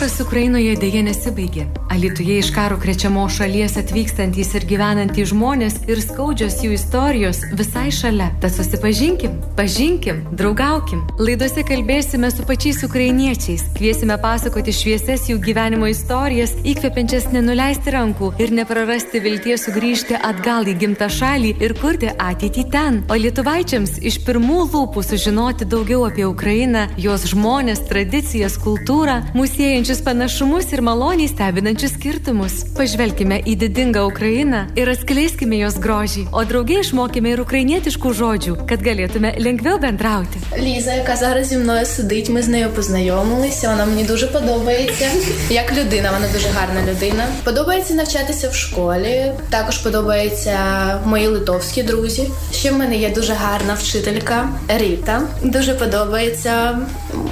Karas Ukrainoje dėje nesibaigė. Alituje iš karo krečiamo šalies atvykstantys ir gyvenantys žmonės ir skaudžios jų istorijos visai šalia. Tad susipažinkim, pažinkim, draugaukim. Laidose kalbėsime su pačiais ukrainiečiais, kviesime pasakoti švieses jų gyvenimo istorijas, įkvepiančias nenuleisti rankų ir neprarasti vilties sugrįžti atgal į gimtą šalį ir kurti ateitį ten. O lietuvaičiams iš pirmų lūpų sužinoti daugiau apie Ukrainą, jos žmonės, tradicijas, kultūrą, mūsų siejančius panašumus ir maloniai stebinančius skirtumus. Pažvelkime į didingą Ukrainą ir atskleiskime jos grožį, o draugiai išmokime ir ukrainietiškų žodžių, kad galėtume lengviau benдрauti. Ліза, яка зараз зі мною сидить, ми з нею познайомилися. Вона мені дуже подобається. Як людина, вона дуже гарна людина. Подобається навчатися в школі. Також подобаються мої литовські друзі. Ще в мене є дуже гарна вчителька Ріта. Дуже подобається.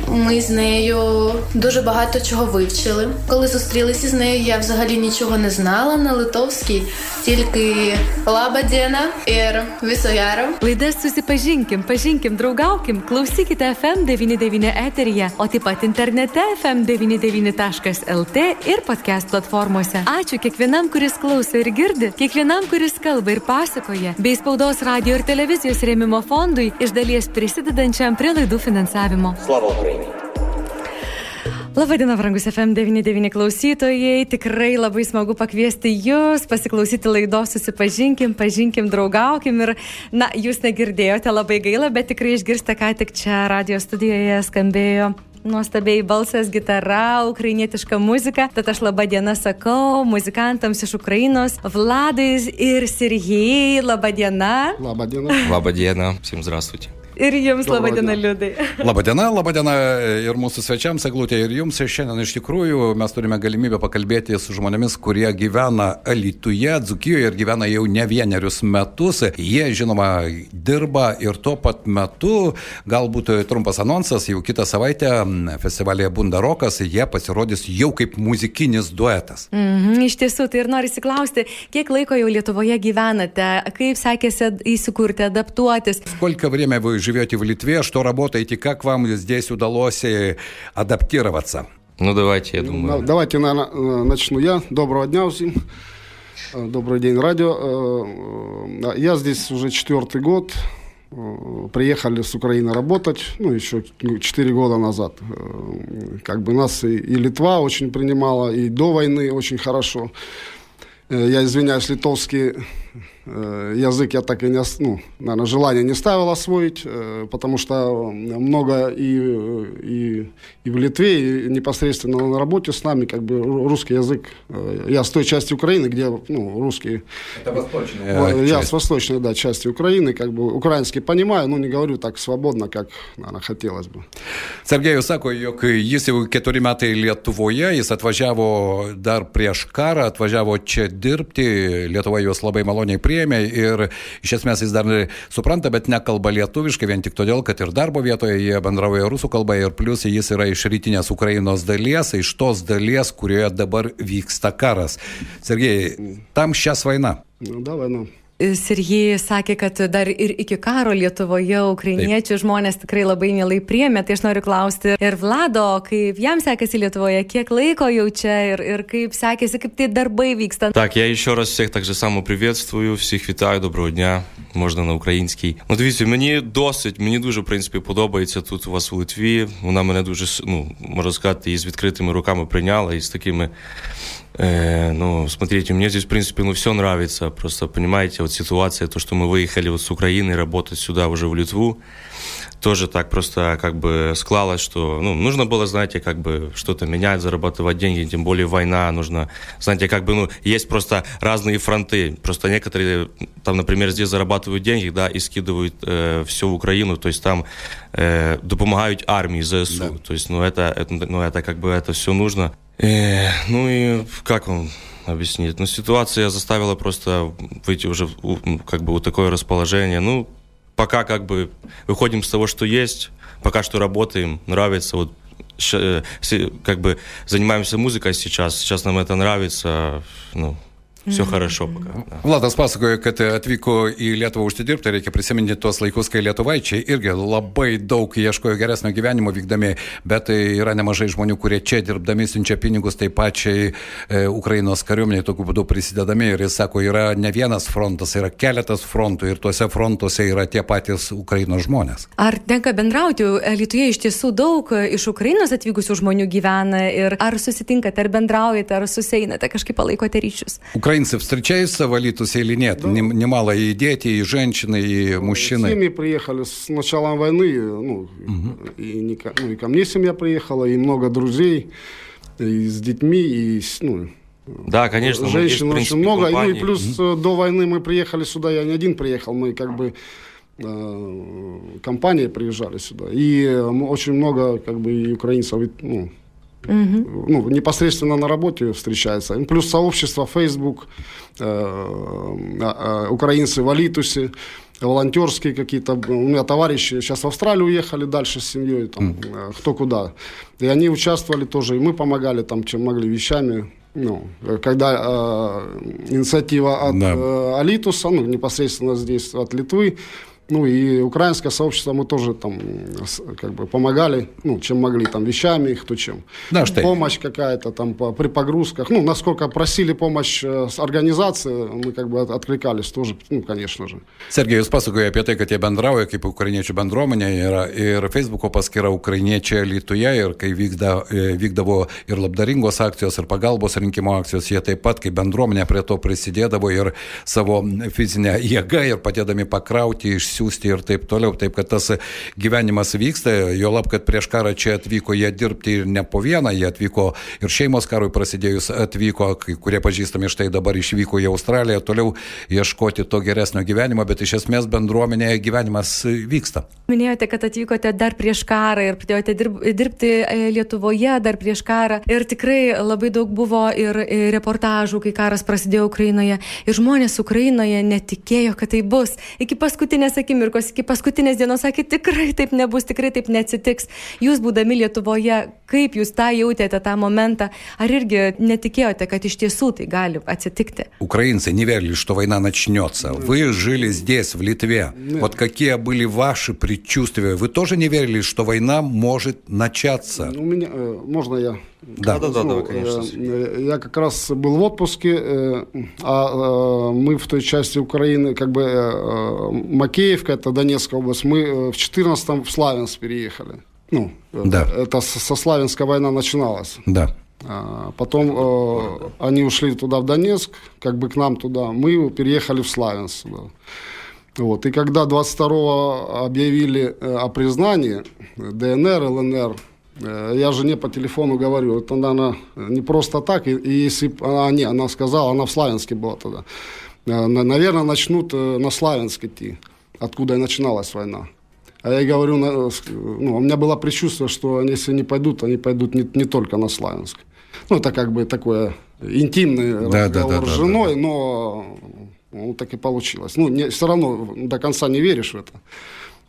Ми з нею дуже багато чого вивчили. Коли зустрілися з нею, я взагалі нічого не знала на литовській, тільки лабадіна ir viso gero. Laidas susipažinkim, pažinkim, draugaukim, klausykite FM99 eteryje, o taip pat internete FM99.lt ir podcast platformose. Ačiū kiekvienam, kuris klauso ir girdi, kiekvienam, kuris kalba ir pasakoja, bei spaudos radio ir televizijos rėmimo fondui iš dalies prisidedančiam prie laidų finansavimo. Слава Україні! Labadiena, brangus FM99 klausytojai. Tikrai labai smagu pakviesti jūs, pasiklausyti laidos, susipažinkim, pažinkim, draugaukim. Ir, na, jūs negirdėjote, labai gaila, bet tikrai išgirsite, ką tik čia radio studijoje skambėjo nuostabiai balsas, gitara, ukrainietiška muzika. Tad aš labą dieną sakau muzikantams iš Ukrainos, Vladais ir Sergijai. Labą dieną. Labą dieną. Labą dieną, всем здравствуйте. Ir jums labą Labą dieną, dieną. Liudai. Labadiena, labadiena ir mūsų svečiams, Eglutė, ir jums. Ir šiandien iš tikrųjų mes turime galimybę pakalbėti su žmonėmis, kurie gyvena Alituje, Dzukijoje ir gyvena jau ne vienerius metus. Jie, žinoma, dirba ir tuo pat metu, galbūt trumpas anonsas, jau kitą savaitę festivalėje Bundarokas, jie pasirodys jau kaip muzikinis duetas. Mhm, iš tiesų, tai ir noriu įsiklausti, kiek laiko jau Lietuvoje gyvenate, kaip sekėsi įsikurti, adaptuotis. Сколько время вы живете в Литве, что работаете, как вам здесь удалось э, адаптироваться? Ну давайте, я думаю. Давайте, наверное, начну я. Доброго дня всем. Э, Добрый день, радио. Э, Я здесь уже четвертый год. Приехали с Украины работать, ну, еще четыре года назад. Как бы нас и, и Литва очень принимала, и до войны очень хорошо. Я извиняюсь, литовский язык я так и не, ну, наверное, желания не ставил освоить, э, потому что много и, э, и, и в Литве, и непосредственно на работе с нами, как бы ру- русский язык. э, Я с той части Украины, где, ну, русский, Это восточная Э, я часть. с восточной, да, части Украины, как бы украинский понимаю, но не говорю так свободно, как, наверное, хотелось бы. Sergejus sako, jog jis jau keturi metai Lietuvoje, jis atvažiavo dar prieš karą, atvažiavo čia dirbti, Lietuva juos labai maloniai priėmė priėmė ir iš esmės jis dar supranta, bet nekalba lietuviškai, vien tik todėl, kad ir darbo vietoje jie bendrauja rusų kalba ir plus jis yra iš rytinės Ukrainos dalies, iš tos dalies, kurioje dabar vyksta karas. Sergejai, tam šią svainą. Nu, da, vai, nu. ну. Sergijai sakė, kad dar ir iki karo Lietuvoje ukrainiečių žmonės tikrai labai mielai priemė. Tai aš noriu klausti ir Vlado, kaip jam sekėsi Lietuvoje, kiek laiko jau čia ir, ir kaip sekėsi, kaip tie darbai vyksta. Так, я еще раз всіх так же само приветствую, всіх вітаю, доброго дня, можна на українській. Ну, дивіться, мені досить, мені дуже, в принципі, подобається тут у вас у Литві. Вона мене дуже, с- ну, можна сказати, і з відкритими руками прийняла, і з такими Э, ну, смотрите, мне здесь, в принципе, ну, все нравится. Просто, понимаете, вот ситуация, то, что мы выехали вот с Украины работать сюда уже в Литву, тоже так просто как бы склалось, что, ну, нужно было, знаете, как бы что-то менять, зарабатывать деньги, тем более война, нужно, знаете, как бы, ну, есть просто разные фронты. Просто некоторые, там, например, здесь зарабатывают деньги, да, и скидывают э, все в Украину, то есть там э, допомагають армии ЗСУ. То есть, ну, это, это, ну, это как бы, это все нужно. Э, ну и как вам объяснить? Ну, ситуация заставила просто выйти уже в, у- как бы вот такое расположение. Ну, пока как бы выходим с того, что есть, пока что работаем, нравится вот э, как бы занимаемся музыкой сейчас, сейчас нам это нравится, ну, Все хорошо пока. Da. Vladas pasakoja, kad atvyko į Lietuvą užsidirbti, reikia prisiminti tuos laikus, kai lietuvaičiai irgi labai daug ieškojo geresnio gyvenimo vykdami, bet yra nemažai žmonių, kurie čia dirbdami siunčia pinigus taip pačiai e, Ukrainos kariuomeniai, tokiu būdu prisidedami. Ir jis sako, yra ne vienas frontas, yra keletas frontų ir tuose frontuose yra tie patys Ukrainos žmonės. Ar tenka bendrauti? Lietuvoje iš tiesų daug iš Ukrainos atvykusių žmonių gyvena ir ar susitinkate, ar bendraujate, ar suseinate, kažkaip palaikote ryšius? Украина украинцы встречаются в Алитусе или нет? Да. Немало и дети, и женщины, и мужчины. Семьи приехали с началом войны, ну, угу. и, не, ну, и ко мне семья приехала, и много друзей, и с детьми, и ну, да, конечно. Женщин есть, очень много. Компании. Ну и плюс угу. до войны мы приехали сюда, я не один приехал, мы как бы э, компании приезжали сюда. И э, очень много как бы и украинцев, ну, Угу. Ну, непосредственно на работе встречается. Плюс сообщество Facebook, э, э, украинцы в Алитусе, волонтерские какие-то. У меня товарищи сейчас в Австралию уехали дальше с семьей, там, mm. кто куда. И они участвовали тоже, и мы помогали там, чем могли, вещами. Ну, когда э, инициатива от да. э, Алитуса, ну, непосредственно здесь от Литвы, ну и украинское сообщество мы тоже там как бы помогали, ну, чем могли, там, вещами, кто чем. Да, что помощь какая-то там по, при погрузках. Ну, насколько просили помощь э, с организации, мы как бы откликались тоже, ну, конечно же. Sergejus pasakoja apie tai, kad jie bendrauja kaip ukrainiečių bendruomenė yra ir Facebook'o paskyra ukrainiečiai Lietuvoje ir kai vykda, e, vykdavo ir labdaringos akcijos, ir pagalbos rinkimo akcijos, jie taip pat kaip bendruomenė prie to prisidėdavo ir savo fizinę siūsti ir taip toliau. Taip kad tas gyvenimas vyksta, jo lab, kad prieš karą čia atvyko jie dirbti ir ne po vieną, jie atvyko ir šeimos karui prasidėjus atvyko, kai kurie pažįstami štai dabar išvyko į Australiją, toliau ieškoti to geresnio gyvenimo, bet iš esmės bendruomenėje gyvenimas vyksta. Minėjote, kad atvykote dar prieš karą ir pradėjote dirb, dirbti e, Lietuvoje dar prieš karą ir tikrai labai daug buvo ir reportažų, kai karas prasidėjo Ukrainoje ir žmonės Ukrainoje netikėjo, kad tai bus. Iki paskutinės akimirkos, iki paskutinės dienos sakė, tikrai taip nebus, tikrai taip neatsitiks. Jūs būdami Lietuvoje, kaip jūs tą jautėte tą момента, ar irgi неtikėjote, kad iš tiesу tai gali atsitikti? Украинцы не верили, что война начнется. Вы жили здесь, в Литве. Вот какие были ваши предчувствия? Вы тоже не верили, что война может начаться? У меня, можно я да, да, да, ну, да, конечно. Я как раз был в отпуске, а мы в той части Украины, как бы Макеевка, это Донецкая область, мы в 14-м в Славянск переехали. Ну, да. это со Славянска война начиналась. Да. Потом э, они ушли туда, в Донецк, как бы к нам туда. Мы переехали в Славянск. Да. Вот. И когда 22-го объявили о признании ДНР, ЛНР, Э, я жене по телефону говорю, это, наверное, не просто так. И, и если она, не, она сказала, она в Славянске была тогда. Э, наверное, начнут э, на Славянск идти, откуда и начиналась война. А я говорю, ну, у меня было предчувствие, что они, если не пойдут, они пойдут не, не только на Славянск. Ну, это как бы такое интимный да, разговор да, да, с женой, да, да. но ну, так и получилось. Ну, не, все равно до конца не веришь в это,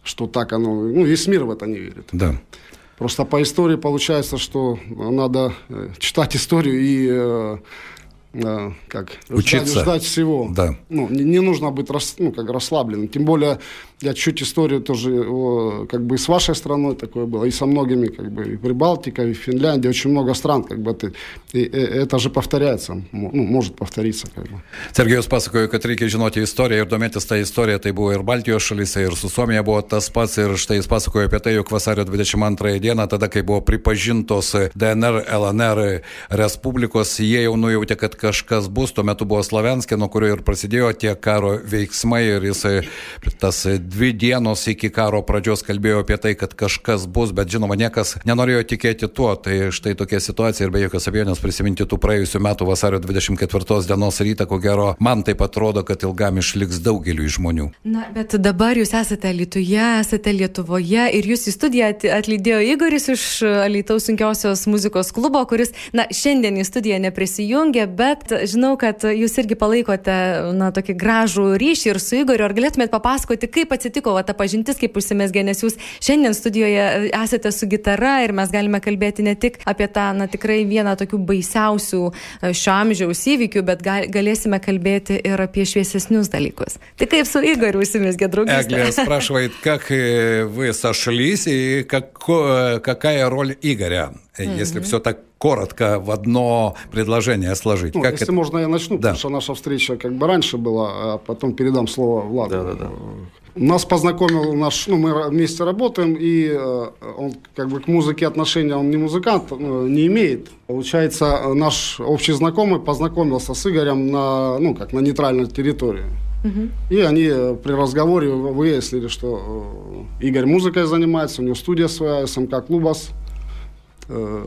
что так оно... Ну, весь мир в это не верит. Да. Просто по истории получается, что надо э, читать историю и э, как учиться ждать, ждать всего. Да. Ну, не, не нужно быть рас, ну, как расслабленным. Тем более я чуть историю тоже, как бы и с вашей страной такое было, и со многими, как бы, и Прибалтика, и Финляндия, очень много стран, как бы, ты, и, и это же повторяется, ну, может повториться, как бы. Sergejus pasakojo, kad reikia žinoti istoriją ir domėtis tą istoriją, tai buvo ir Baltijos šalyse, ir su Suomija buvo tas pats, ir štai jis pasakojo apie tai, jog vasario 22 dieną, tada, kai buvo pripažintos DNR, LNR respublikos, jie jau nujautė, kad kažkas bus, tuo metu buvo Slavenskė, nuo kurio ir prasidėjo tie karo veiksmai, ir jisai tas dvi dienos iki karo pradžios kalbėjo apie tai, kad kažkas bus, bet žinoma, niekas nenorėjo tikėti tuo. Tai štai tokia situacija ir be jokios abejonės prisiminti tų praėjusių metų vasario 24 dienos rytą, ko gero, man taip atrodo, kad ilgam išliks daugeliu žmonių. Na, bet dabar jūs esate Lietuvoje, esate Lietuvoje ir jūs į studiją atlydėjo Igoris iš Lietuvos sunkiosios muzikos klubo, kuris, na, šiandien į studiją neprisijungė, bet žinau, kad jūs irgi palaikote, na, tokį gražų ryšį ir su Igoriu. Ar galėtumėt papasakoti, kaip atsitiko va, ta pažintis, kaip užsimesgė, nes jūs šiandien studijoje e, esate su gitara ir mes galime kalbėti ne tik apie tą, na tikrai vieną tokių baisiausių e, šio amžiaus įvykių, bet gal, galėsime kalbėti ir apie šviesesnius dalykus. Tai kaip su Igoriu užsimesgė draugystė? Эглия спрашивает, как вы сошлись и как, какая роль Игоря, mm-hmm. если все так коротко в одно предложение сложить. Ну, как если это? можно, я начну, да. потому что наша встреча как бы раньше была, а потом передам слово Владу. Да, да, да. Нас познакомил наш, ну, мы вместе работаем, и э, он как бы к музыке отношения, он не музыкант, ну, не имеет. Получается, наш общий знакомый познакомился с Игорем на, ну, как на нейтральной территории. Угу. И они при разговоре выяснили, что э, Игорь музыкой занимается, у него студия своя, СМК Клубас. Э,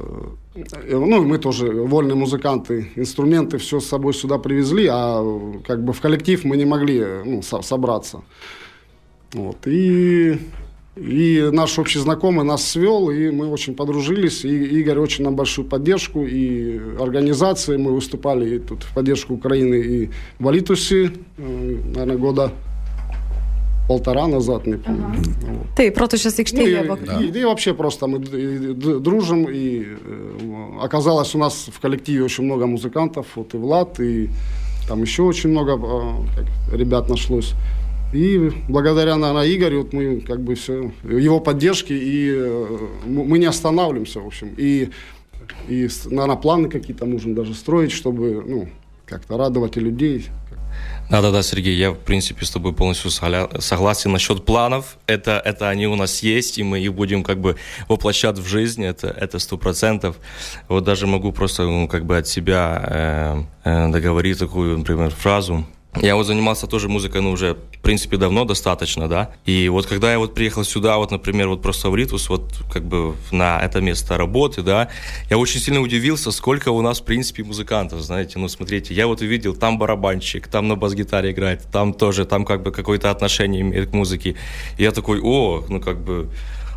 ну, мы тоже вольные музыканты, инструменты все с собой сюда привезли, а как бы в коллектив мы не могли ну, со собраться. Вот. И, и наш общий знакомый нас свел, и мы очень подружились. И Игорь очень нам большую поддержку, и организации. Мы выступали и тут в поддержку Украины и в Алитусе, э, наверное, года полтора назад, не помню. Ага. Вот. Ты протушес aikštėje ну, и, да. и, и вообще просто мы дружим, и э, оказалось у нас в коллективе очень много музыкантов, вот и Влад, и там еще очень много э, как, ребят нашлось. И благодаря, наверное, Игорю, вот мы как бы все, его поддержке, и э, мы не останавливаемся, в общем. И, и наверное, планы какие-то нужно даже строить, чтобы, ну, как-то радовать и людей. Да-да-да, Сергей, я, в принципе, с тобой полностью согласен насчет планов. Это, это они у нас есть, и мы их будем как бы воплощать в жизнь, это, это сто процентов. Вот даже могу просто ну, как бы от себя э, э, договорить такую, например, фразу – я вот занимался тоже музыкой, ну, уже, в принципе, давно достаточно, да. И вот когда я вот приехал сюда, вот, например, вот просто в Ритус, вот, как бы на это место работы, да, я очень сильно удивился, сколько у нас, в принципе, музыкантов, знаете. Ну, смотрите, я вот увидел, там барабанщик, там на бас-гитаре играет, там тоже, там как бы какое-то отношение имеет к музыке. И я такой, о, ну, как бы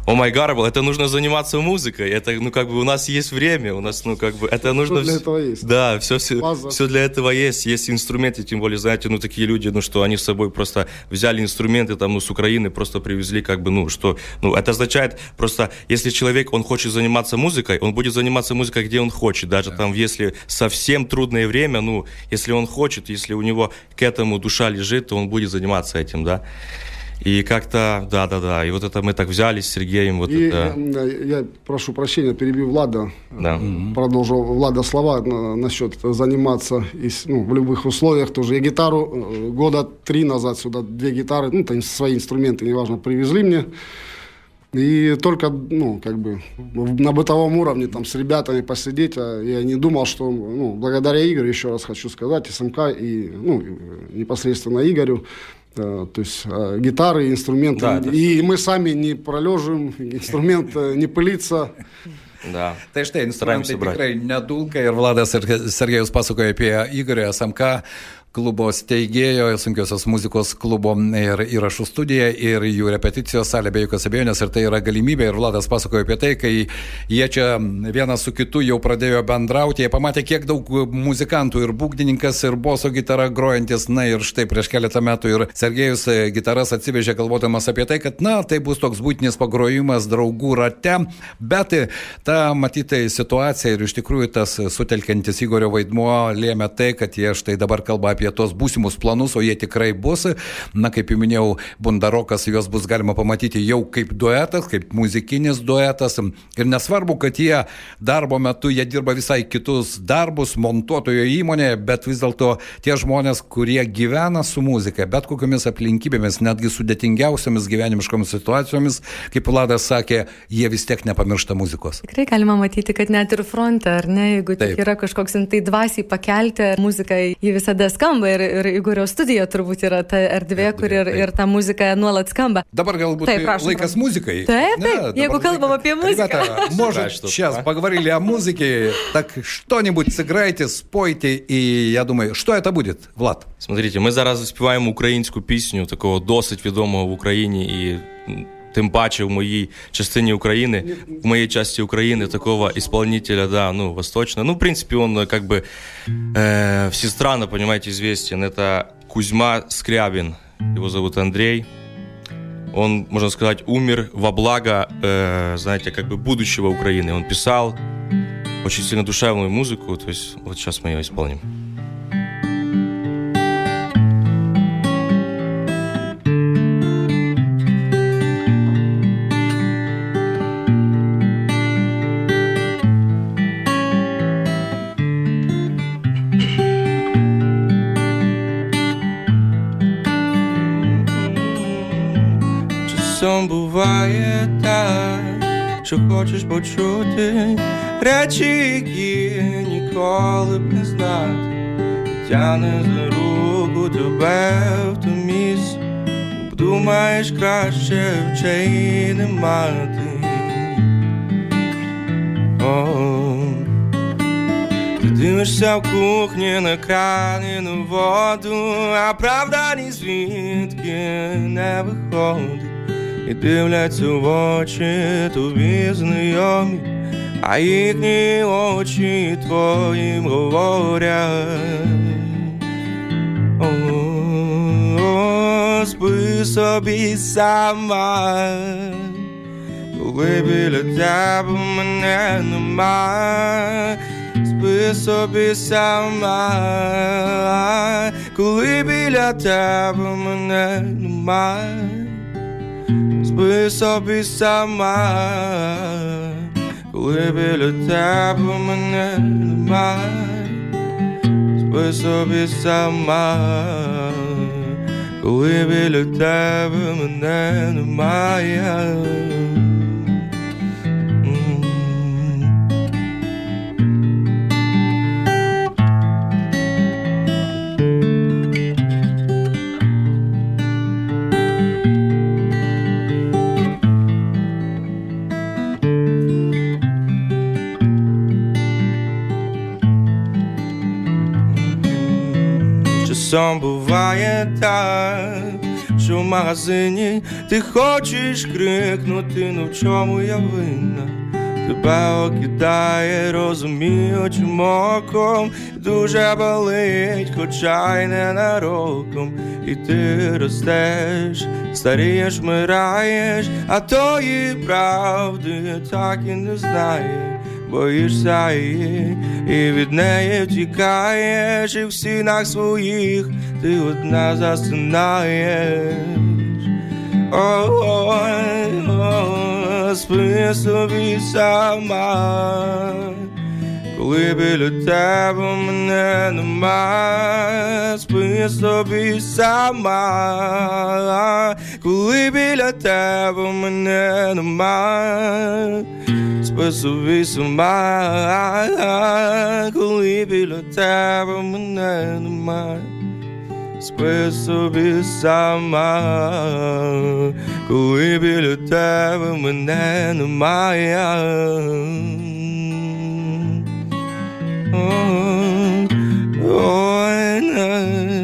о май гарбл, это нужно заниматься музыкой, это, ну, как бы у нас есть время, у нас, ну, как бы, это нужно... Все для этого есть. Да, все, все, все для этого есть, есть инструменты, тем более, знаете, ну, такие люди, ну, что они с собой просто взяли инструменты, там, ну, с Украины, просто привезли, как бы, ну, что, ну, это означает просто, если человек, он хочет заниматься музыкой, он будет заниматься музыкой, где он хочет, даже да. там, если совсем трудное время, ну, если он хочет, если у него к этому душа лежит, то он будет заниматься этим, да. И как-то, да-да-да, и вот это мы так взялись с Сергеем. Вот и это... я, я прошу прощения, перебью Влада, да. продолжил Влада слова насчет заниматься и, ну, в любых условиях тоже. Я гитару э, года три назад сюда, две гитары, ну, там свои инструменты, неважно, привезли мне. И только, ну, как бы, на бытовом уровне там с ребятами посидеть, а я не думал, что, ну, благодаря Игорю, еще раз хочу сказать, СМК и, ну, непосредственно Игорю, то есть а, гитары, инструменты. Да, и мы сами не пролежим, инструмент э, не пылится. Да. Tai štai, instrumentai tikrai nedulka ir Vladas Sergejus pasakoja apie Igorį Samką, klubo steigėjo, sunkiosios muzikos klubo ir įrašų studija ir jų repeticijos salė be jokios abejonės ir tai yra galimybė. Ir Vladas pasakojo apie tai, kai jie čia vienas su kitu jau pradėjo bendrauti, jie pamatė, kiek daug muzikantų ir būgdininkas ir boso gitara grojantis, na ir štai prieš keletą metų ir Sergejus gitaras atsivežė galvodamas apie tai, kad na, tai bus toks būtinis pagrojimas draugų rate, bet ta matytai situacija ir iš tikrųjų tas sutelkiantis Igorio vaidmuo lėmė tai, kad jie štai dabar kalba apie apie tos būsimus planus, o jie tikrai bus. Na, kaip jau minėjau, Bundarokas, juos bus galima pamatyti jau kaip duetas, kaip muzikinis duetas. Ir nesvarbu, kad jie darbo metu, jie dirba visai kitus darbus montuotojo įmonėje, bet vis dėlto tie žmonės, kurie gyvena su muzika, bet kokiamis aplinkybėmis, netgi sudėtingiausiamis gyvenimiškomis situacijomis, kaip Vladas sakė, jie vis tiek nepamiršta muzikos. Tikrai galima matyti, kad net ir fronte, ar ne, jeigu tik yra kažkoks tai dvasiai pakelti muziką, ji visada skamba skamba ir, ir Igorio studija turbūt yra ta erdvė, kur ir, ir ta muzika nuolat skamba. Dabar galbūt taip, prašom, laikas prašom. muzikai. Taip, taip, да, jeigu kalbам apie музыку. Ребята, может, сейчас поговорили о музыке, так что-нибудь сыграйте, спойте, и я думаю, что это будет, Влад? Смотрите, мы зараз співаємо українську пісню, такого досить відомого в Україні і тим паче в моїй частині України, в моей части Украины такого исполнителя, да, ну, восточного. Ну, в принципе, он как бы э, все страны, понимаете, известен. Это Кузьма Скрябин. Его зовут Андрей. он, можно сказать, умер во благо, э, знаете, как бы будущего Украины. Он писал очень сильно душевную музыку, то есть вот сейчас мы ее исполним. Часом буває так, що хочеш почути речі, які ніколи б не знати, тяне за руку тебе в ту місце, думаєш краще вчей не мати. Ти дивишся в кухні на крані на воду, а правда ні звідки не виходить. І дивляться в очі тобі знайомі, а їхні очі твоїм говорять. О, о, спи собі сама, коли біля тебе мене нема, спи собі сама, коли біля тебе мене нема. Spłysa pisama Gdyby latały mnie maj Spłysa pisama Gdyby latały mnie maj Часом буває так, що в магазині ти хочеш крикнути, ну в чому я винна? Тебе окидає, розуміючим оком, дуже болить, хоча й не нароком. І ти ростеш, старієш, мираєш, а тої правди так і не знаєш. Боїшся її і від неї втікаєш, і в стінах своїх ти одна засинаєш. Ой, спи собі сама, коли біля тебе мене нема, спи собі сама, коли біля тебе мене нема. Спи собі сама, коли біля тебе мене нема. Спи собі сама, коли біля тебе мене немає. Ой, да да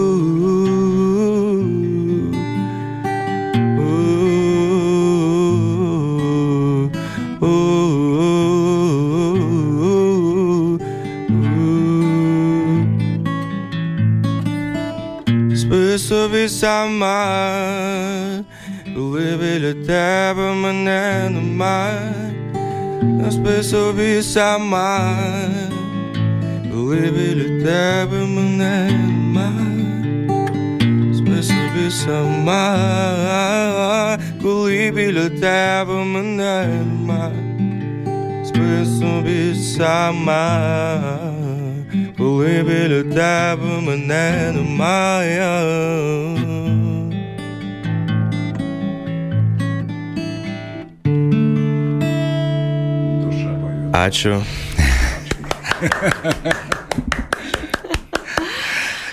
собі сама, коли біля тебе мене нема, спи собі сама, коли біля тебе мене нема, спи собі сама, коли біля тебе мене нема, спи собі сама. Коли біля тебе мене немає. Ačiū.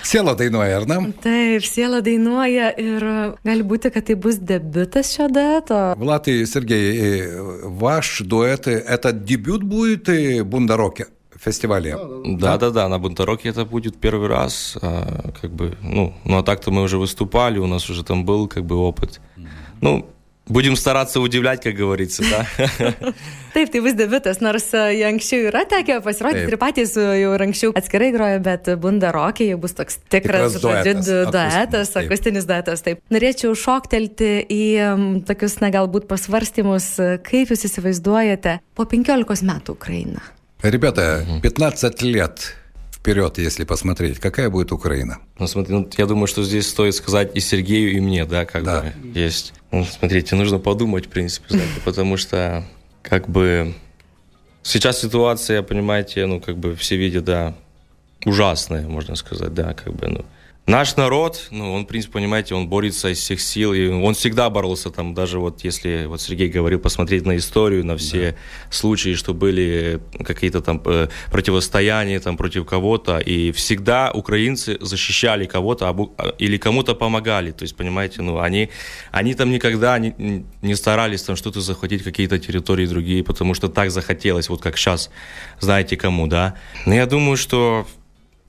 Siela dainuoja, ar ne? Taip, siela dainuoja ir gali būti, kad tai bus debutas šio dueto. Влад и Сергей, э, ваш дуэт – это дебют будет э, Бундароке фестивале. Да-да-да, на Бунтароке это будет первый раз. А, как бы, ну, ну, а так-то мы уже выступали, у нас уже там был как бы опыт. Ну, Будем стараться удивлять, как говорится, да? Taip, tai vis debiutas, nors jau anksčiau yra tekę pasirodyti Taip. ir patys jau anksčiau atskirai grojo, bet bunda rokiai bus toks tikras, žodžiu, duetas, akustinis duetas. Taip. Norėčiau šoktelti į tokius, na, galbūt pasvarstymus, kaip jūs įsivaizduojate po 15 metų Ukrainą. Ребята, 15 лет вперед, если посмотреть, какая будет Украина? Ну, смотри, ну, я думаю, что здесь стоит сказать и Сергею, и мне, да, как да. бы есть. Смотрите, нужно подумать, в принципе, знаете, потому что, как бы, сейчас ситуация, понимаете, ну, как бы все видят, да, ужасная, можно сказать, да, как бы, ну, Наш народ, ну, он, в принципе, понимаете, он борется из всех сил, и он всегда боролся там, даже вот если, вот Сергей говорил, посмотреть на историю, на все да. случаи, что были какие-то там э, противостояния там против кого-то, и всегда украинцы защищали кого-то а, или кому-то помогали, то есть, понимаете, ну, они, они там никогда не, не старались там что-то захватить, какие-то территории другие, потому что так захотелось, вот как сейчас, знаете кому, да. Но я думаю, что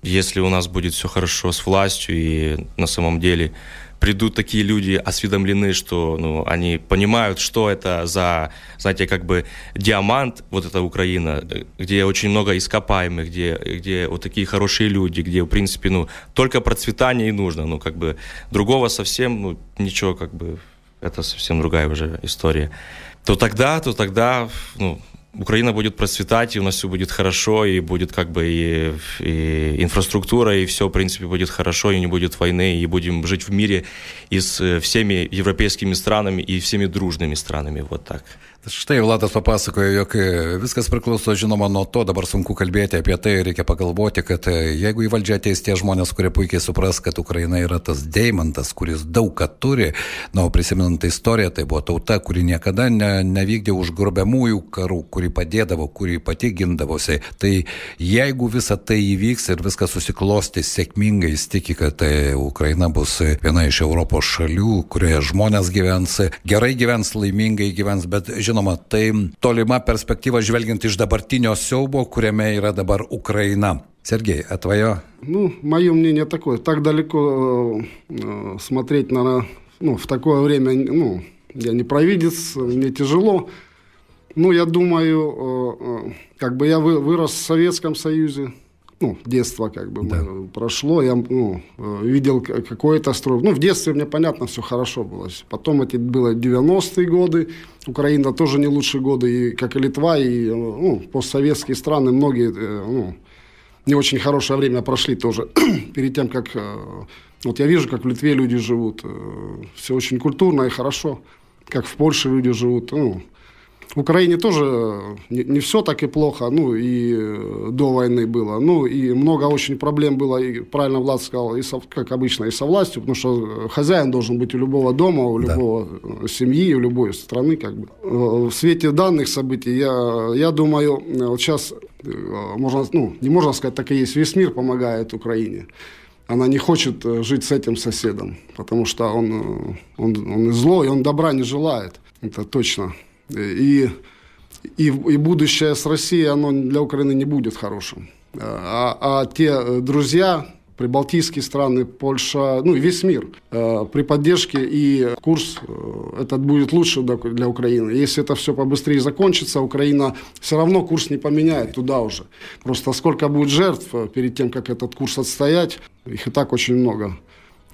если у нас будет все хорошо с властью и на самом деле придут такие люди осведомлены, что ну, они понимают, что это за, знаете, как бы диамант, вот эта Украина, где очень много ископаемых, где, где вот такие хорошие люди, где, в принципе, ну, только процветание и нужно, ну, как бы другого совсем, ну, ничего, как бы, это совсем другая уже история. То тогда, то тогда, ну, Украина будет процветать, и у нас все будет хорошо, и будет как бы и, и инфраструктура, и все, в принципе, будет хорошо, и не будет войны, и будем жить в мире и с э, всеми европейскими странами, и всеми дружными странами, вот так. Štai Vladas papasakojo, jog viskas priklauso žinoma nuo to, dabar sunku kalbėti apie tai, reikia pagalvoti, kad jeigu į valdžią ateis tie žmonės, kurie puikiai supras, kad Ukraina yra tas deimantas, kuris daug ką turi, na, prisimenant istoriją, tai buvo tauta, kuri niekada ne, nevykdė užgrobiamųjų karų, kuri padėdavo, kuri pati gindavosi, tai jeigu visa tai įvyks ir viskas susiklosti sėkmingai, jis tiki, kad tai Ukraina bus viena iš Europos šalių, kurioje žmonės gyvens, gerai gyvens, laimingai gyvens, bet žinoma, žinoma, tai tolima perspektyva žvelgiant iš dabartinio siaubo, kuriame yra dabar Украина. Сергей, а твое? Ну, мое мнение такое. Так далеко э, смотреть на, ну, в такое время, ну, я не провидец, мне тяжело. Ну, я думаю, э, э, как бы я вырос в Советском Союзе, ну, детство как бы да. прошло, я ну, видел какой-то строй. Ну, в детстве мне, понятно, все хорошо было. Потом эти было 90-е годы, Украина тоже не лучшие годы, и, как и Литва, и ну, постсоветские страны, многие э, ну, не очень хорошее время прошли тоже, перед тем, как... Э, вот я вижу, как в Литве люди живут, э, все очень культурно и хорошо, как в Польше люди живут, ну, в Украине тоже не, не все так и плохо, ну и э, до войны было. Ну и много очень проблем было, и правильно Влад сказал, и со, как обычно, и со властью, потому что хозяин должен быть у любого дома, у любого да. Э, семьи, у любой страны. Как бы. Э, в свете данных событий, я, я думаю, вот сейчас можно, ну, не можно сказать, так и есть, весь мир помогает Украине она не хочет жить с этим соседом, потому что он, он, он злой, он добра не желает. Это точно. И, и, и будущее с Россией, оно для Украины не будет хорошим. А, а те друзья, прибалтийские страны, Польша, ну и весь мир, э, при поддержке и курс э, этот будет лучше для Украины. Если это все побыстрее закончится, Украина все равно курс не поменяет туда уже. Просто сколько будет жертв перед тем, как этот курс отстоять, их и так очень много.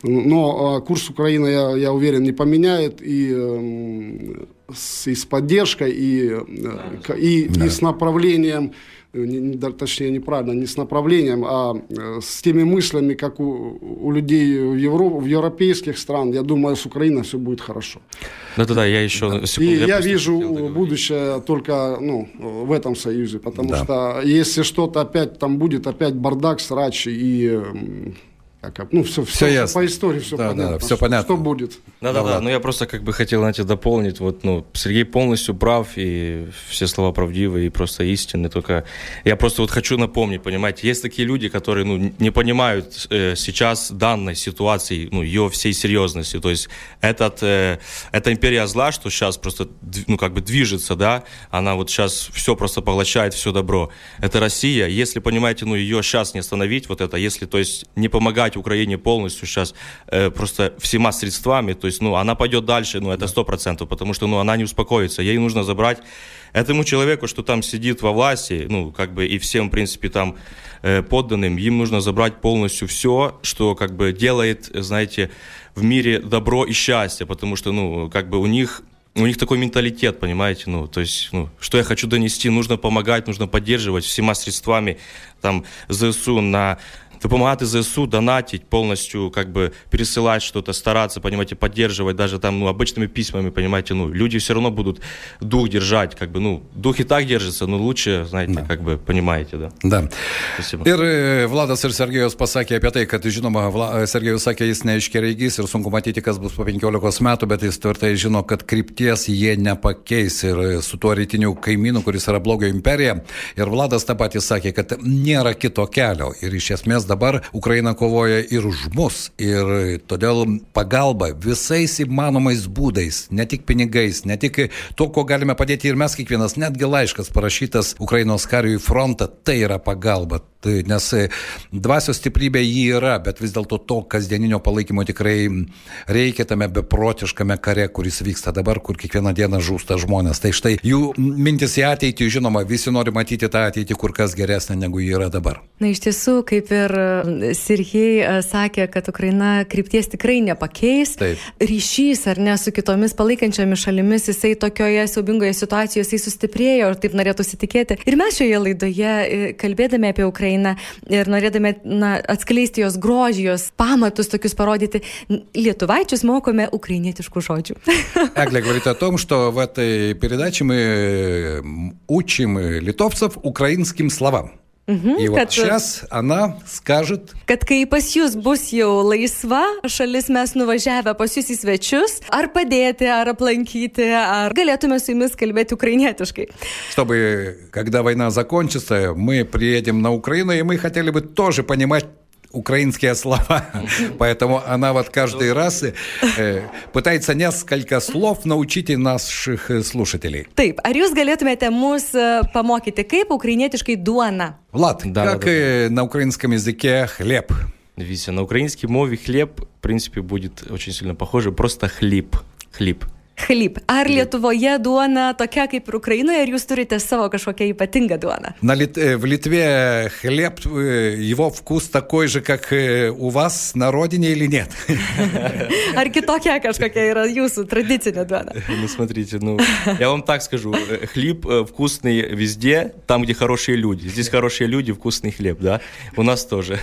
Но курс Украины, я, я уверен, не поменяет и, эм, с, и с поддержкой, и, э, и, да. и с направлением, э, не, точнее, неправильно, не с направлением, а э, с теми мыслями, как у, у людей в, Европе, в европейских стран. Я думаю, с Украиной все будет хорошо. Да-да-да, я еще... Секунду, и я, я вижу будущее только ну, в этом союзе, потому да. что если что-то опять там будет, опять бардак, срач и как, ну, все, все, все ясно. по истории все да, понятно. Да, все понятно. Что будет. Да-да-да, ну я просто как бы хотел, знаете, дополнить, вот, ну, Сергей полностью прав, и все слова правдивые, и просто истинные, только я просто вот хочу напомнить, понимаете, есть такие люди, которые, ну, не понимают э, сейчас данной ситуации, ну, ее всей серьезности, то есть этот, э, эта империя зла, что сейчас просто, ну, как бы движется, да, она вот сейчас все просто поглощает, все добро, это Россия, если, понимаете, ну, ее сейчас не остановить, вот это, если, то есть, не помогать Украине полностью сейчас э, просто всема средствами, то есть, ну, она пойдет дальше, ну, это сто процентов, потому что, ну, она не успокоится, ей нужно забрать этому человеку, что там сидит во власти, ну, как бы, и всем, в принципе, там э, подданным, им нужно забрать полностью все, что, как бы, делает, знаете, в мире добро и счастье, потому что, ну, как бы, у них у них такой менталитет, понимаете, ну, то есть, ну, что я хочу донести, нужно помогать, нужно поддерживать всеми средствами, там, ЗСУ на допомагати ЗСУ, донатить, полностью как бы пересылать что-то, стараться, понимаете, поддерживать даже там, ну, обычными письмами, понимаете, ну, люди все равно будут дух держать, как бы, ну, дух и так держится, но лучше, знаете, да. как бы, понимаете, да. Да. Спасибо. Ir Vladas ir Sergejus pasakė apie tai, kad, žinoma, Sergejus sakė, jis neaiškiai reigys ir sunku matyti, kas bus po 15 metų, bet jis tvirtai žino, kad krypties jie nepakeis ir su tuo rytiniu kaimynu, kuris yra blogio imperija. Ir Vladas tą patį sakė, kad nėra kito kelio ir iš esmės dabar Ukraina kovoja ir už mus. Ir todėl pagalba visais įmanomais būdais, ne tik pinigais, ne tik to, ko galime padėti ir mes kiekvienas, netgi laiškas parašytas Ukrainos kariui frontą, tai yra pagalba. Tai, nes dvasios stiprybė jį yra, bet vis dėlto to kasdieninio palaikymo tikrai reikia tame beprotiškame kare, kuris vyksta dabar, kur kiekvieną dieną žūsta žmonės. Tai štai jų mintis į ateitį, žinoma, visi nori matyti tą ateitį kur kas geresnę negu ji yra dabar. Na iš tiesų, kaip ir Sergei sakė, kad Ukraina krypties tikrai nepakeis. Taip. Ryšys ar ne su kitomis palaikančiomis šalimis, jisai tokioje siaubingoje situacijoje jisai sustiprėjo ir taip norėtųsi tikėti. Ir mes šioje laidoje, kalbėdami apie Ukrainą ir norėdami na, atskleisti jos grožį, jos pamatus tokius parodyti, lietuvaičius mokome украинетишку žodžių. Агля говорит о том, что в этой передаче мы учим литовцев украинским словам. Mhm, И вот kad, сейчас она скажет. Kad kai pas jūs bus jau laisva šalis, mes nuvažiavę pas jūs į svečius, ar padėti, ar aplankyti, ar galėtume su jumis kalbėti ukrainietiškai. Чтобы, когда война закончится, мы приедем на Украину, и мы хотели бы тоже понимать украинские слова. Поэтому она вот каждый раз э, пытается несколько слов научить наших слушателей. Taip, ar jūs galėtumėte mus pamokyti, kaip ukrainietiškai duona? Влад, да, как да, да. на украинском языке хлеб? Видите, на украинском мове хлеб, в принципе, будет очень сильно похоже, просто хлеб. Хлеб. Хліб. Ar Lietuvoje duona tokia kaip ir Ukrainoje, ar jūs turite savo kažkokią ypatingą duoną? На Лит... В Литве хлеб, его вкус такой же, как у вас на родине или нет? Ar kitokia kažkokia yra jūsų tradicinė duona? Ну, смотрите, ну, я вам так скажу. Хлеб вкусный везде, там, где хорошие люди. Здесь хорошие люди, вкусный хлеб, да? У нас тоже.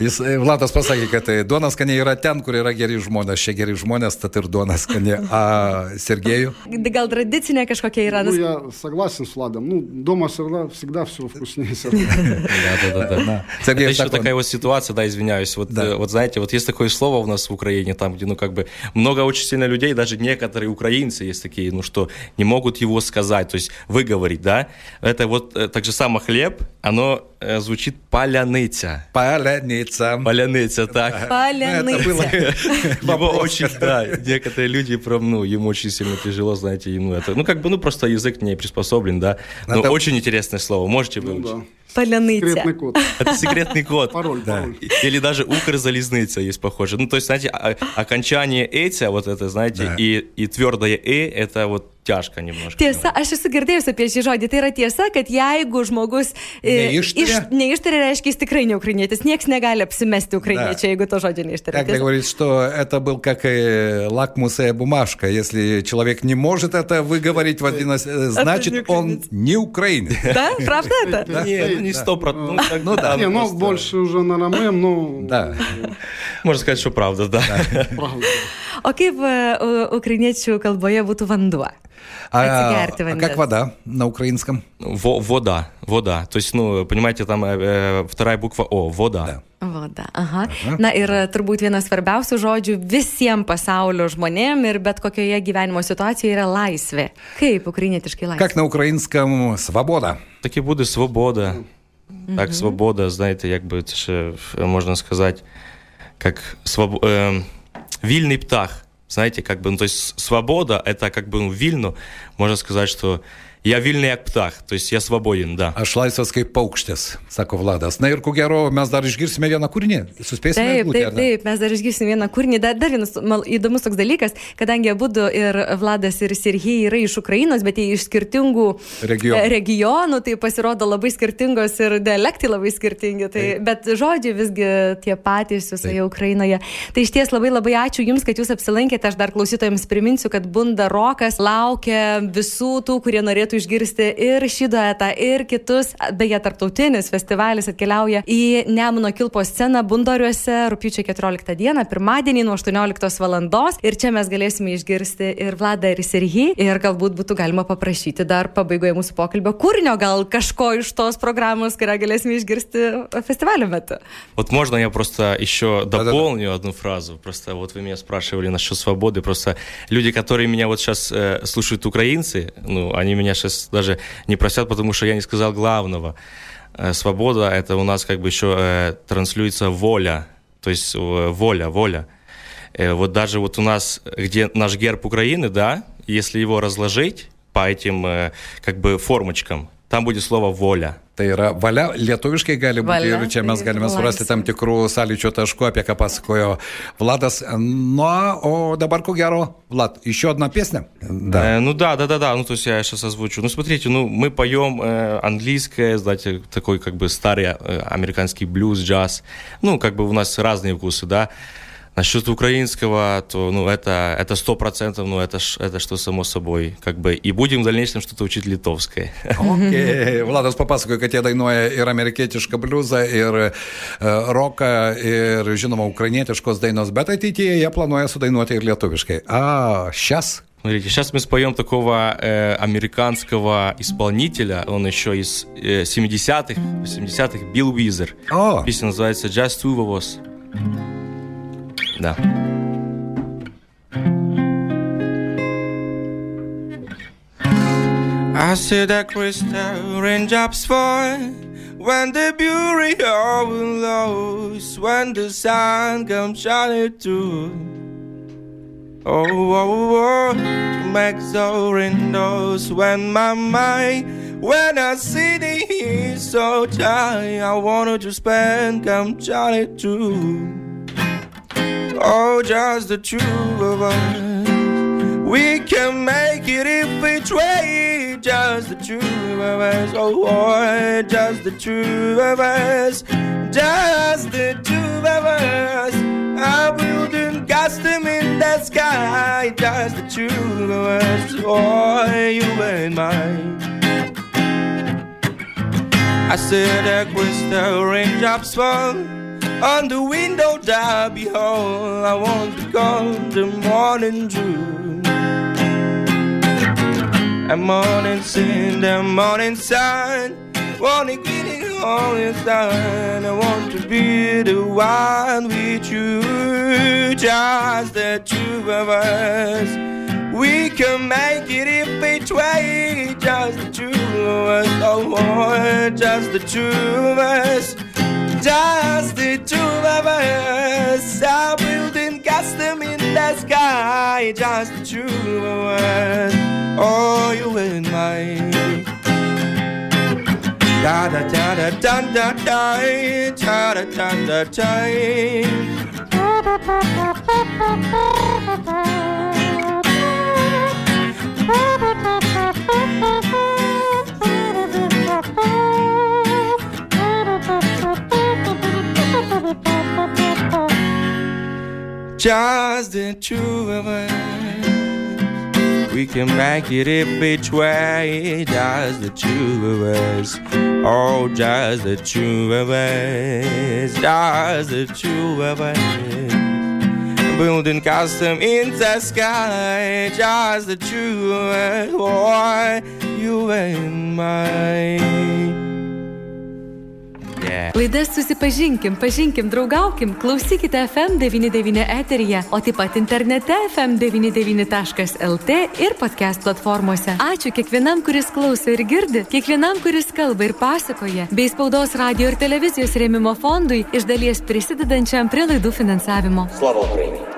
Jis, Vladas pasakė, kad duona skaniai yra ten, kur yra geri žmonės. Čia geri žmonės, tad ir duona skaniai. Сергею? Gal tradicinė kažkokia yra? Ну, я согласен с Владом. Ну, дома всегда, всегда все вкуснее. Да, да, да. Сергей, еще такая вот ситуация, да, извиняюсь. Вот, вот знаете, вот есть такое слово у нас в Украине, там, где, ну, как бы, много очень сильно людей, даже некоторые украинцы есть такие, ну, что не могут его сказать, то есть выговорить, да. Это вот так же само хлеб, оно звучит паляниця. Паляниця. Паляниця, так. Паляниця. Его очень, да, некоторые люди прям, ну, ему очень сильно тяжело, знаете, ему это, ну, как бы, ну, просто язык не приспособлен, да. Но это... очень интересное слово, можете выучить. Ну, да. Поляныця. Секретный код. Это секретный код. Пароль, да. пароль. Или даже Укрзалезница есть похоже. Ну, то есть, знаете, окончание «эця», вот это, знаете, да. и, и твердое «э», это вот тяжko немножко. Tiesa, aš esu girdėjus apie šį žodį. Tai yra tiesa, kad jeigu žmogus neištarė, reiškia, jis tikrai не украинец. Niekas negali apsimesti украинечи, jeigu to žodžio neištarė. Так говорит, что это был как лакмусовая бумажка. Если человек не может это выговорить в один значит, он не украинец. Да? Правда это? Нет, не сто процентов. Ну да. Не, ну больше уже на ромем, ну... Да. Можно сказать, что правда, да. Правда. O kaip ukrainiečių kalboje būtų vanduo? А, а как вода на украинском? Во, вода, вода. То есть, ну, понимаете, там э, вторая буква О, вода. Да. Voda. Aha. Aha. Na ir turbūt vienas svarbiausių žodžių visiems pasaulio žmonėm ir bet kokioje gyvenimo situacijoje yra laisvė. Kaip ukrainietiškai laisvė? Как на украинском свобода? Такі буде свобода. Так, свобода, знаєте, як би це ще можна сказати, як своб... э, вільний птах. Знаете, как бы, ну, то есть свобода, это как бы ну, вильно, можно сказать, что я вільний як птах, тобто я свободен, да. Aš laisvas kaip paukštis, sako Vladas. Na ir ko gero, mes dar išgirsime vieną kūrinį. Suspėsime. Taip, būti, taip, taip, mes dar išgirsime vieną kūrinį. Dar, dar vienas mal, įdomus toks dalykas, kadangi abu ir Vladas ir Serhijai yra iš Ukrainos, bet jie iš skirtingų regionų, regionų tai pasirodo labai skirtingos ir dialektai labai skirtingi. Tai, taip. bet žodžiai visgi tie patys visoje Ukrainoje. Tai iš ties labai labai ačiū Jums, kad Jūs apsilankėte. Aš dar klausytojams priminsiu, kad Bunda Rokas laukia visų tų, kurie norėtų galėtų išgirsti ir šį duetą, ir kitus. Beje, tarptautinis festivalis atkeliauja į Nemuno Kilpo sceną Bundoriuose rūpiučio 14 dieną, pirmadienį nuo 18 val. Ir čia mes galėsime išgirsti ir Vladą, ir Serhį. Ir galbūt būtų galima paprašyti dar pabaigoje mūsų pokalbio kūrinio, gal kažko iš tos программы, kurią galėsime išgirsti фестиваля меты. Вот можно я просто еще дополню одну фразу? Просто вот вы меня спрашивали насчет свободы. Просто люди, которые меня вот сейчас э, слушают украинцы, ну, они меня сейчас даже не просят, потому что я не сказал главного. Э, свобода — это у нас как бы еще э, транслируется воля, то есть э, воля, воля. Вот даже вот у нас, где наш герб Украины, да, если его разложить по этим как бы формочкам, там будет слово воля. Tai yra valia, lietuviškai gali būti valia, ir čia mes tai galime surasti tam tikrų sąlyčio taškų, apie ką pasakojo Vladas. Ну, о dabar ko gero, Влад, еще одна песня? Да. Э, ну да, да, да, да, ну то есть я сейчас озвучу. Ну смотрите, ну мы поем э, английское, знаете, такой как бы старый э, американский блюз, джаз. Ну как бы у нас разные вкусы, да. Насчет украинского, то ну, это, это 100%, ну, это, ж, это что само собой. Как бы, и будем в дальнейшем что-то учить литовское. Okay. Vladas papasakojo, kad jie dainuoja ir amerikietišką bliuzą, ir uh, roką, ir, žinoma, ukrainietiškos dainos, bet ateityje jie planuoja sudainuoti ir lietuviškai. А сейчас Смотрите, сейчас мы споем такого э, американского исполнителя, он еще из э, 70-х, 80-х, Билл Уизер. Oh. Песня называется «Just Two of Us». Да. I see the crystal raindrops fall when the beauty overflows, when the sun comes shining through. Oh, oh, oh, to make the windows when my mind, when I see the heat so tight, I wanted to spend come shining through. Oh, just the two of us. We can make it if we try. Just the two of us. Oh, boy, just the two of us. Just the two of us. I building custom in the sky. Just the two of us. Oh, you and mine. I said that crystal raindrops fall on the window down behold, I want to call the morning dew. A morning sin, the morning sun. Wanna get it all inside. I want to be the one with you. Just the two of us. We can make it if we try. Just the two of us. Oh, just the two of us just the two of us are building custom in the sky. Just the two of us, oh, you and I. Da da da da da da da da da da da da. Just the two of us. We can make it if we try. Just the two of us. Oh, just the two of us. Just the two of us. Building custom in the sky. Just the two of us. Boy, you and mine. Yeah. Laidas susipažinkim, pažinkim, draugaukim, klausykite FM99 eteryje, o taip pat internete fm99.lt ir podcast platformose. Ačiū kiekvienam, kuris klauso ir girdi, kiekvienam, kuris kalba ir pasakoja, bei spaudos radio ir televizijos rėmimo fondui iš dalies prisidedančiam prie laidų finansavimo. Slavo Ukrainai.